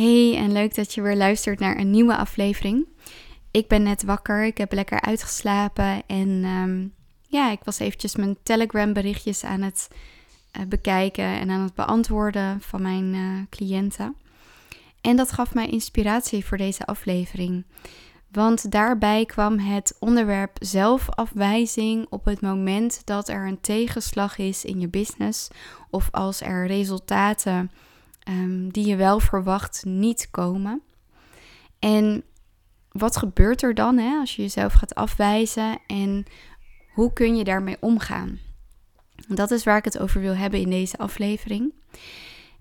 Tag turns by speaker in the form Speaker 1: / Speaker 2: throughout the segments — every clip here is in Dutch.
Speaker 1: Hey en leuk dat je weer luistert naar een nieuwe aflevering. Ik ben net wakker, ik heb lekker uitgeslapen en ehm, ja, ik was eventjes mijn Telegram berichtjes aan het uh, bekijken en aan het beantwoorden van mijn uh, cliënten. En dat gaf mij inspiratie voor deze aflevering. Want daarbij kwam het onderwerp zelfafwijzing op het moment dat er een tegenslag is in je business of als er resultaten um, die je wel verwacht niet komen. En wat gebeurt er dan hè, als je jezelf gaat afwijzen en hoe kun je daarmee omgaan? Dat is waar ik het over wil hebben in deze aflevering.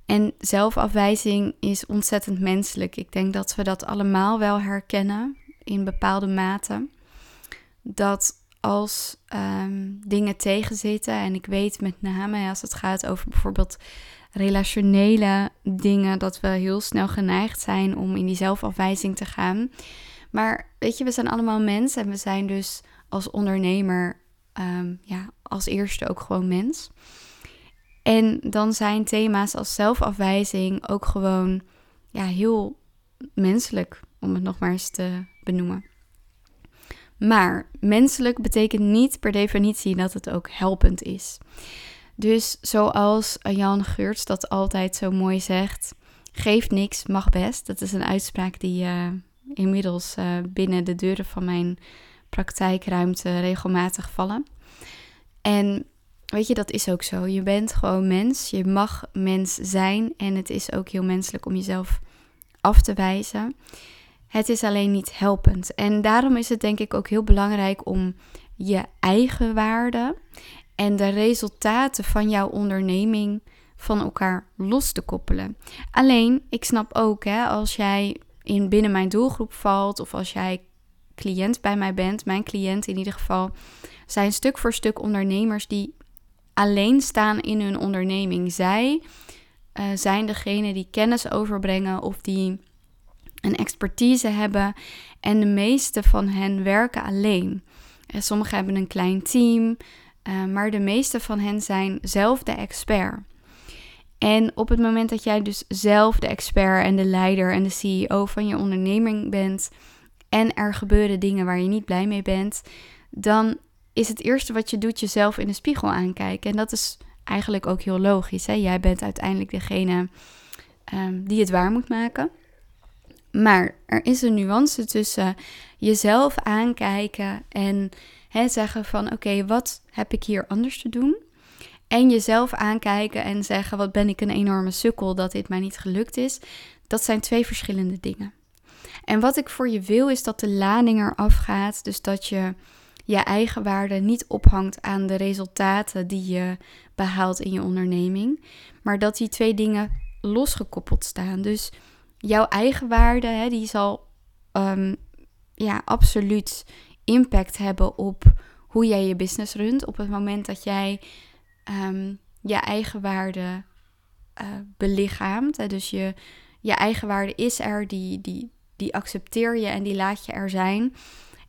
Speaker 1: En zelfafwijzing is ontzettend menselijk. Ik denk dat we dat allemaal wel herkennen in bepaalde mate. Dat als um, dingen tegenzitten, en ik weet met name als het gaat over bijvoorbeeld relationele dingen, dat we heel snel geneigd zijn om in die zelfafwijzing te gaan. Maar weet je, we zijn allemaal mensen en we zijn dus als ondernemer um, ja, als eerste ook gewoon mens. En dan zijn thema's als zelfafwijzing ook gewoon ja, heel menselijk, om het nog maar eens te benoemen. Maar menselijk betekent niet per definitie dat het ook helpend is. Dus zoals Jan Geurts dat altijd zo mooi zegt, geeft niks, mag best. Dat is een uitspraak die uh, inmiddels uh, binnen de deuren van mijn praktijkruimte regelmatig vallen. En weet je, dat is ook zo. Je bent gewoon mens, je mag mens zijn en het is ook heel menselijk om jezelf af te wijzen. Het is alleen niet helpend. En daarom is het denk ik ook heel belangrijk om je eigen waarde en de resultaten van jouw onderneming van elkaar los te koppelen. Alleen, ik snap ook, hè, als jij in binnen mijn doelgroep valt of als jij cliënt bij mij bent, mijn cliënt in ieder geval, zijn stuk voor stuk ondernemers die alleen staan in hun onderneming. Zij uh, zijn degene die kennis overbrengen of die een expertise hebben en de meeste van hen werken alleen. En sommigen hebben een klein team, uh, maar de meeste van hen zijn zelf de expert. En op het moment dat jij dus zelf de expert en de leider en de CEO van je onderneming bent en er gebeuren dingen waar je niet blij mee bent, dan is het eerste wat je doet jezelf in de spiegel aankijken. En dat is eigenlijk ook heel logisch. Hè? Jij bent uiteindelijk degene um, die het waar moet maken. Maar er is een nuance tussen jezelf aankijken en hè, zeggen van oké, wat heb ik hier anders te doen? En jezelf aankijken en zeggen wat ben ik een enorme sukkel dat dit mij niet gelukt is. Dat zijn twee verschillende dingen. En wat ik voor je wil is dat de lading eraf gaat. Dus dat je je eigen waarde niet ophangt aan de resultaten die je behaalt in je onderneming. Maar dat die twee dingen losgekoppeld staan. Dus jouw eigen waarde, hè, die zal um, ja, absoluut impact hebben op hoe jij je business runt. Op het moment dat jij um, je eigen waarde uh, belichaamt. Dus je, je eigen waarde is er, die, die, die accepteer je en die laat je er zijn.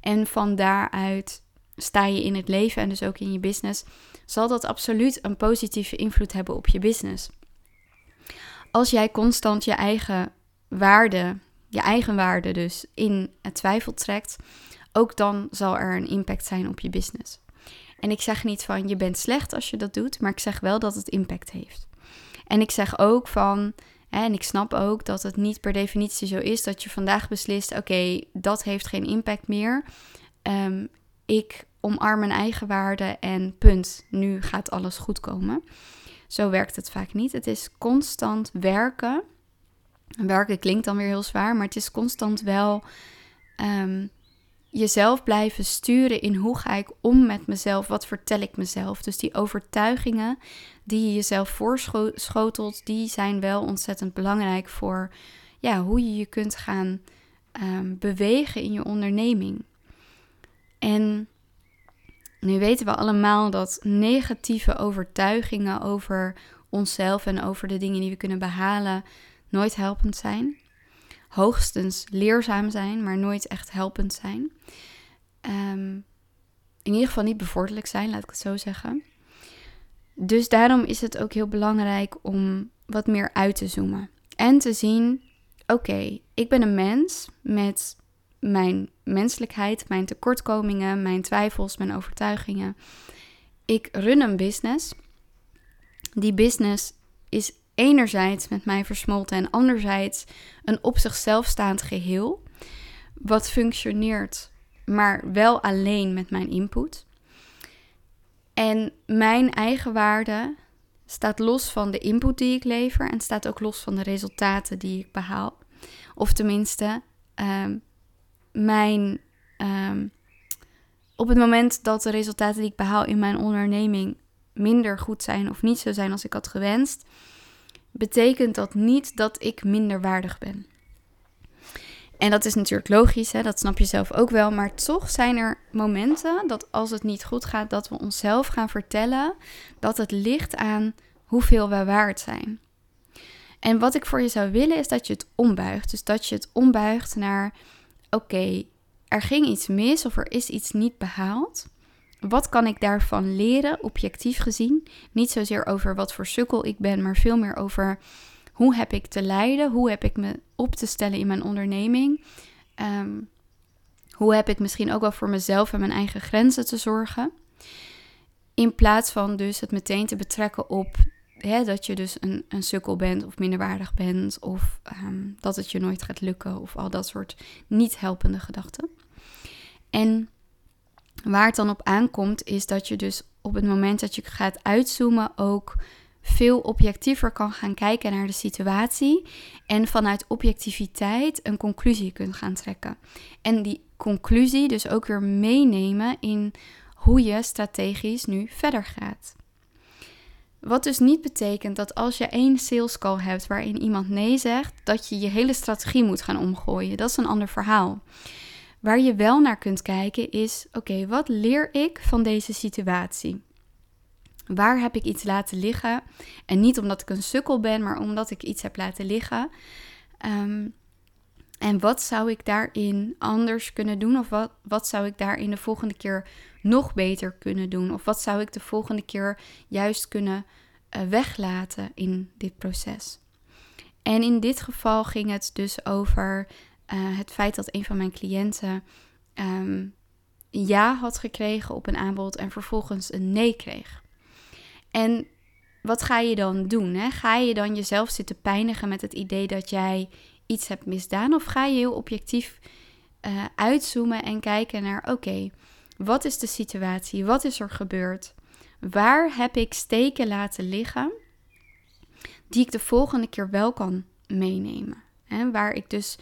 Speaker 1: En van daaruit sta je in het leven en dus ook in je business, zal dat absoluut een positieve invloed hebben op je business. Als jij constant je eigen waarde, je eigen waarde dus in het twijfel trekt, ook dan zal er een impact zijn op je business. En ik zeg niet van je bent slecht als je dat doet, maar ik zeg wel dat het impact heeft. En ik zeg ook van, en ik snap ook dat het niet per definitie zo is dat je vandaag beslist: oké, dat heeft geen impact meer. Um, ik omarm mijn eigen waarde en punt, nu gaat alles goed komen. Zo werkt het vaak niet. Het is constant werken. Werken klinkt dan weer heel zwaar, maar het is constant wel um, jezelf blijven sturen in hoe ga ik om met mezelf, wat vertel ik mezelf. Dus die overtuigingen die je jezelf voorschotelt, die zijn wel ontzettend belangrijk voor ja, hoe je je kunt gaan um, bewegen in je onderneming. En nu weten we allemaal dat negatieve overtuigingen over onszelf en over de dingen die we kunnen behalen nooit helpend zijn. Hoogstens leerzaam zijn, maar nooit echt helpend zijn. Um, in ieder geval niet bevorderlijk zijn, laat ik het zo zeggen. Dus daarom is het ook heel belangrijk om wat meer uit te zoomen. En te zien, oké, ik ben een mens met mijn menselijkheid, mijn tekortkomingen, mijn twijfels, mijn overtuigingen. Ik run een business. Die business is enerzijds met mij versmolten en anderzijds een op zichzelf staand geheel. Wat functioneert, maar wel alleen met mijn input. En mijn eigen waarde staat los van de input die ik lever en staat ook los van de resultaten die ik behaal. Of tenminste, ehm, mijn. Ehm, op het moment dat de resultaten die ik behaal in mijn onderneming minder goed zijn of niet zo zijn als ik had gewenst, betekent dat niet dat ik minder waardig ben. En dat is natuurlijk logisch, hè? dat snap je zelf ook wel. Maar toch zijn er momenten dat als het niet goed gaat, dat we onszelf gaan vertellen dat het ligt aan hoeveel we waard zijn. En wat ik voor je zou willen is dat je het ombuigt. Dus dat je het ombuigt naar: oké, er ging iets mis of er is iets niet behaald. Wat kan ik daarvan leren, objectief gezien? Niet zozeer over wat voor sukkel ik ben, maar veel meer over hoe heb ik te leiden? Hoe heb ik me op te stellen in mijn onderneming? Ehm, hoe heb ik misschien ook wel voor mezelf en mijn eigen grenzen te zorgen? In plaats van dus het meteen te betrekken op hè, dat je dus een, een sukkel bent of minderwaardig bent of ehm, dat het je nooit gaat lukken of al dat soort niet helpende gedachten. En waar het dan op aankomt is dat je dus op het moment dat je gaat uitzoomen ook veel objectiever kan gaan kijken naar de situatie en vanuit objectiviteit een conclusie kunt gaan trekken. En die conclusie dus ook weer meenemen in hoe je strategisch nu verder gaat. Wat dus niet betekent dat als je één sales call hebt waarin iemand nee zegt, dat je je hele strategie moet gaan omgooien. Dat is een ander verhaal. Waar je wel naar kunt kijken is: oké, wat leer ik van deze situatie? Waar heb ik iets laten liggen? En niet omdat ik een sukkel ben, maar omdat ik iets heb laten liggen. Ehm, en wat zou ik daarin anders kunnen doen? Of wat, wat zou ik daarin de volgende keer nog beter kunnen doen? Of wat zou ik de volgende keer juist kunnen uh, weglaten in dit proces? En in dit geval ging het dus over uh, het feit dat een van mijn cliënten um, ja had gekregen op een aanbod en vervolgens een nee kreeg. En wat ga je dan doen? Hè? Ga je dan jezelf zitten pijnigen met het idee dat jij iets hebt misdaan? Of ga je heel objectief uh, uitzoomen en kijken naar: oké, wat is de situatie? Wat is er gebeurd? Waar heb ik steken laten liggen die ik de volgende keer wel kan meenemen? Hè? Waar ik dus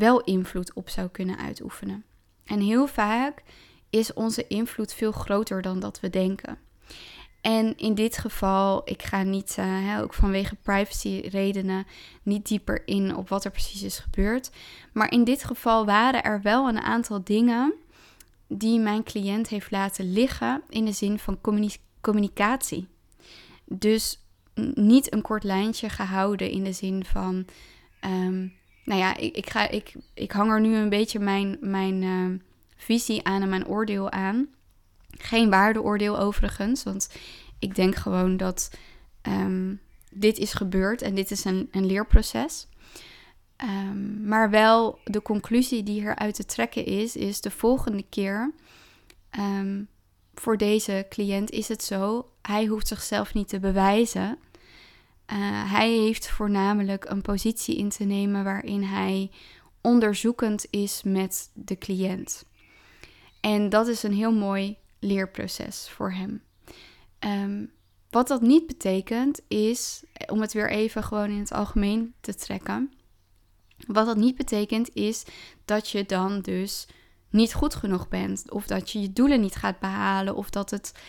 Speaker 1: wel invloed op zou kunnen uitoefenen. En heel vaak is onze invloed veel groter dan dat we denken. En in dit geval, ik ga niet, hè, ook vanwege privacy redenen, niet dieper in op wat er precies is gebeurd. Maar in dit geval waren er wel een aantal dingen die mijn cliënt heeft laten liggen in de zin van communicatie. Dus niet een kort lijntje gehouden in de zin van, ehm, nou ja, ik, ik, ga, ik, ik hang er nu een beetje mijn, mijn uh, visie aan en mijn oordeel aan. Geen waardeoordeel overigens, want ik denk gewoon dat um, dit is gebeurd en dit is een, een leerproces. Um, maar wel de conclusie die eruit te trekken is, is de volgende keer voor deze cliënt is het zo, hij hoeft zichzelf niet te bewijzen. Uh, hij heeft voornamelijk een positie in te nemen waarin hij onderzoekend is met de cliënt. En dat is een heel mooi leerproces voor hem. Um, wat dat niet betekent is, om het weer even gewoon in het algemeen te trekken. Wat dat niet betekent is dat je dan dus niet goed genoeg bent. Of dat je je doelen niet gaat behalen. Of dat het eh,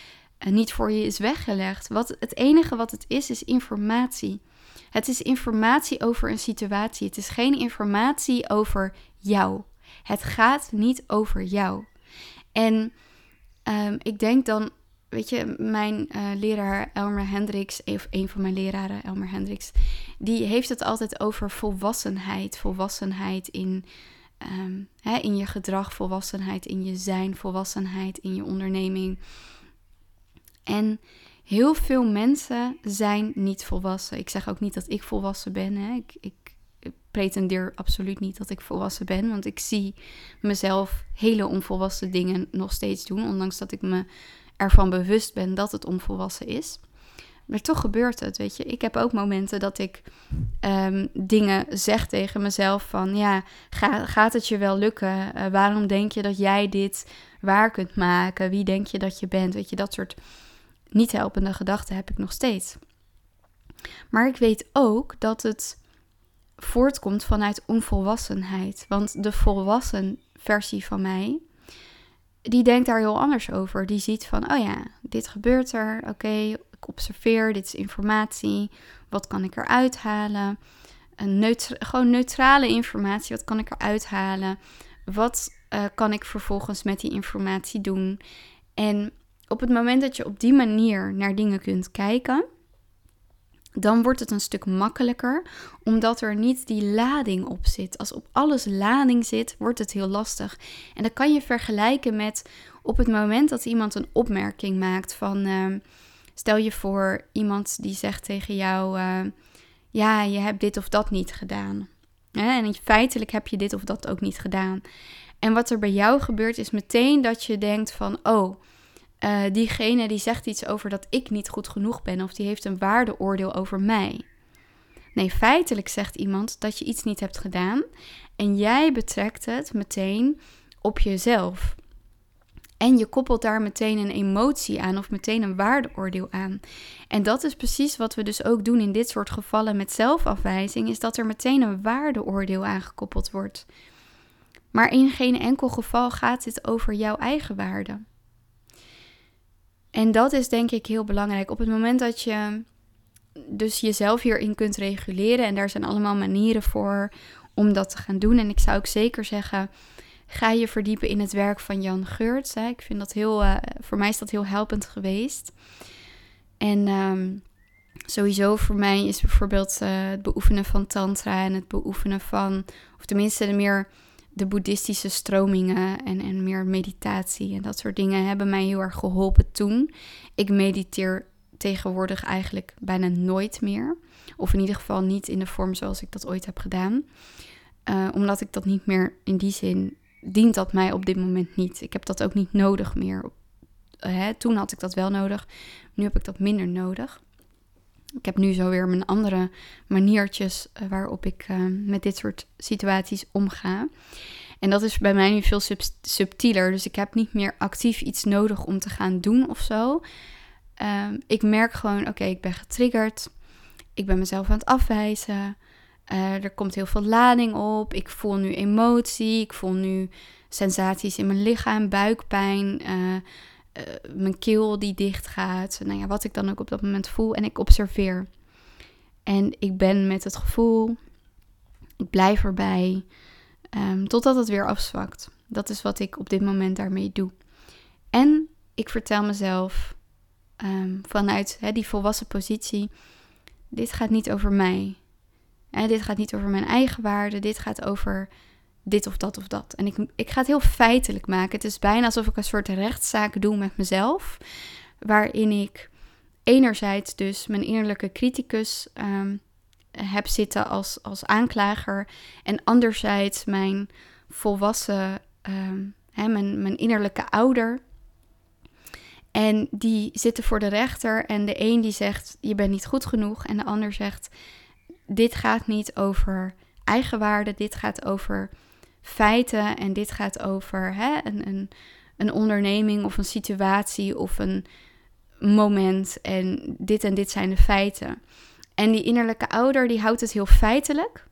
Speaker 1: niet voor je is weggelegd. Wat, het enige wat het is, is informatie. Het is informatie over een situatie. Het is geen informatie over jou. Het gaat niet over jou. En um, ik denk dan, weet je, mijn uh, leraar Elmer Hendricks, of een van mijn leraren, Elmer Hendricks, die heeft het altijd over volwassenheid. Volwassenheid in, um, hè, in je gedrag, volwassenheid in je zijn, volwassenheid in je onderneming. En heel veel mensen zijn niet volwassen. Ik zeg ook niet dat ik volwassen ben. Hè. Ik, ik pretendeer absoluut niet dat ik volwassen ben, want ik zie mezelf hele onvolwassen dingen nog steeds doen, ondanks dat ik me ervan bewust ben dat het onvolwassen is. Maar toch gebeurt het, weet je. Ik heb ook momenten dat ik ehm, dingen zeg tegen mezelf van... ja, gaat het je wel lukken? Uh, waarom denk je dat jij dit waar kunt maken? Wie denk je dat je bent? Weet je, dat soort niet helpende gedachten heb ik nog steeds. Maar ik weet ook dat het voortkomt vanuit onvolwassenheid. Want de volwassen versie van mij, die denkt daar heel anders over. Die ziet van, oh ja, dit gebeurt er, oké, ik observeer, dit is informatie, wat kan ik eruit halen? Een gewoon neutrale informatie, wat kan ik eruit halen? Wat uh, kan ik vervolgens met die informatie doen? En op het moment dat je op die manier naar dingen kunt kijken, dan wordt het een stuk makkelijker, omdat er niet die lading op zit. Als op alles lading zit, wordt het heel lastig. En dat kan je vergelijken met op het moment dat iemand een opmerking maakt van, uh, stel je voor iemand die zegt tegen jou, uh, ja, je hebt dit of dat niet gedaan. En feitelijk heb je dit of dat ook niet gedaan. En wat er bij jou gebeurt is meteen dat je denkt van, oh, uh, diegene die zegt iets over dat ik niet goed genoeg ben of die heeft een waardeoordeel over mij. Nee, feitelijk zegt iemand dat je iets niet hebt gedaan en jij betrekt het meteen op jezelf. En je koppelt daar meteen een emotie aan of meteen een waardeoordeel aan. En dat is precies wat we dus ook doen in dit soort gevallen met zelfafwijzing, is dat er meteen een waardeoordeel aangekoppeld wordt. Maar in geen enkel geval gaat dit over jouw eigen waarde. En dat is denk ik heel belangrijk. Op het moment dat je dus jezelf hierin kunt reguleren, en daar zijn allemaal manieren voor om dat te gaan doen. En ik zou ook zeker zeggen, ga je verdiepen in het werk van Jan Geurts. Ik vind dat heel, uh, voor mij is dat heel helpend geweest. En um, sowieso voor mij is bijvoorbeeld uh, het beoefenen van tantra en het beoefenen van, of tenminste de meer de boeddhistische stromingen en, en meer meditatie en dat soort dingen hebben mij heel erg geholpen toen. Ik mediteer tegenwoordig eigenlijk bijna nooit meer. Of in ieder geval niet in de vorm zoals ik dat ooit heb gedaan. Uh, omdat ik dat niet meer in die zin dient dat mij op dit moment niet. Ik heb dat ook niet nodig meer. Uh, hè, toen had ik dat wel nodig. Nu heb ik dat minder nodig. Ik heb nu zo weer mijn andere maniertjes uh, waarop ik uh, met dit soort situaties omga. En dat is bij mij nu veel sub subtieler. Dus ik heb niet meer actief iets nodig om te gaan doen of zo. Uh, ik merk gewoon, oké, ik ben getriggerd. Ik ben mezelf aan het afwijzen. er komt heel veel lading op. Ik voel nu emotie. Ik voel nu sensaties in mijn lichaam, buikpijn. Mijn keel die dicht gaat. Nou ja, wat ik dan ook op dat moment voel. En ik observeer. En ik ben met het gevoel. Ik blijf erbij. Um, totdat het weer afzwakt. Dat is wat ik op dit moment daarmee doe. En ik vertel mezelf um, vanuit die volwassen positie: dit gaat niet over mij. Dit gaat niet over mijn eigen waarde. Dit gaat over dit of dat of dat. En ik, ik ga het heel feitelijk maken. Het is bijna alsof ik een soort rechtszaak doe met mezelf. Waarin ik enerzijds dus mijn innerlijke criticus um, heb zitten als, als aanklager. En anderzijds mijn volwassen, um, hè, mijn, mijn innerlijke ouder. En die zitten voor de rechter. En de een die zegt, je bent niet goed genoeg. En de ander zegt, dit gaat niet over eigenwaarde. Dit gaat over feiten en dit gaat over hè, een, een, een onderneming of een situatie of een moment en dit en dit zijn de feiten. En die innerlijke ouder die houdt het heel feitelijk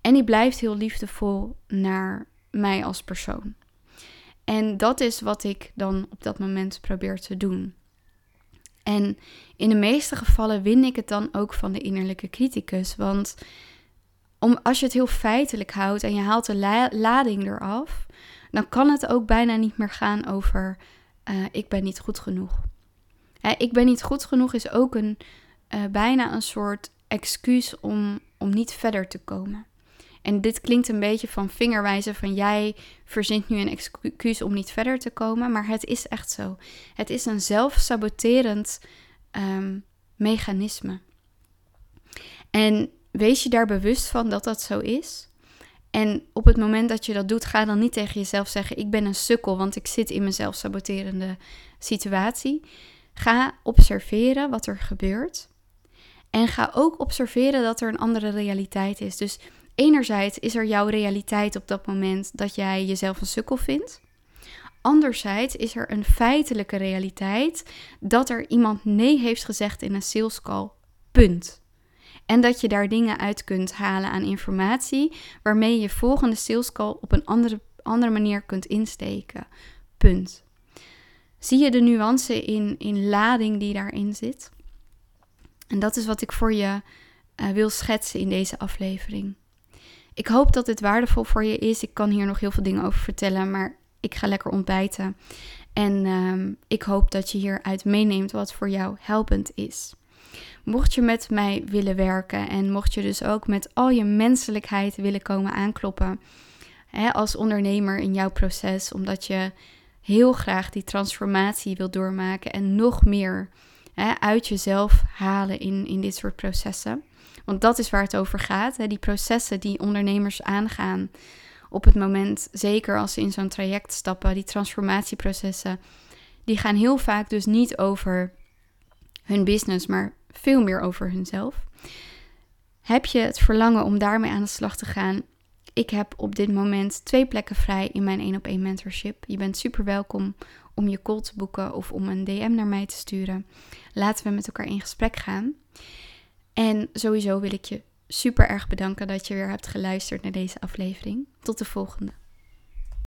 Speaker 1: en die blijft heel liefdevol naar mij als persoon. En dat is wat ik dan op dat moment probeer te doen. En in de meeste gevallen win ik het dan ook van de innerlijke criticus. Want om, als je het heel feitelijk houdt en je haalt de lading eraf, dan kan het ook bijna niet meer gaan over uh, ik ben niet goed genoeg. Hè, ik ben niet goed genoeg is ook een, uh, bijna een soort excuus om, om niet verder te komen. En dit klinkt een beetje van vingerwijzen van jij verzint nu een excuus om niet verder te komen, maar het is echt zo. Het is een zelfsaboterend um, mechanisme. En wees je daar bewust van dat dat zo is. En op het moment dat je dat doet, ga dan niet tegen jezelf zeggen: Ik ben een sukkel, want ik zit in mezelf saboterende situatie. Ga observeren wat er gebeurt. En ga ook observeren dat er een andere realiteit is. Dus enerzijds is er jouw realiteit op dat moment dat jij jezelf een sukkel vindt. Anderzijds is er een feitelijke realiteit dat er iemand nee heeft gezegd in een sales call. Punt. En dat je daar dingen uit kunt halen aan informatie waarmee je volgende sales call op een andere, andere manier kunt insteken. Punt. Zie je de nuance in, in lading die daarin zit? En dat is wat ik voor je uh, wil schetsen in deze aflevering. Ik hoop dat dit waardevol voor je is. Ik kan hier nog heel veel dingen over vertellen, maar ik ga lekker ontbijten. En uh, ik hoop dat je hieruit meeneemt wat voor jou helpend is. Mocht je met mij willen werken en mocht je dus ook met al je menselijkheid willen komen aankloppen hè, als ondernemer in jouw proces, omdat je heel graag die transformatie wil doormaken en nog meer hè, uit jezelf halen in, in dit soort processen. Want dat is waar het over gaat. Hè, die processen die ondernemers aangaan op het moment, zeker als ze in zo'n traject stappen, die transformatieprocessen, die gaan heel vaak dus niet over hun business, maar veel meer over hunzelf. Heb je het verlangen om daarmee aan de slag te gaan? Ik heb op dit moment twee plekken vrij in mijn 1 op 1 mentorship. Je bent super welkom om je call te boeken of om een DM naar mij te sturen. Laten we met elkaar in gesprek gaan. En sowieso wil ik je super erg bedanken dat je weer hebt geluisterd naar deze aflevering. Tot de volgende.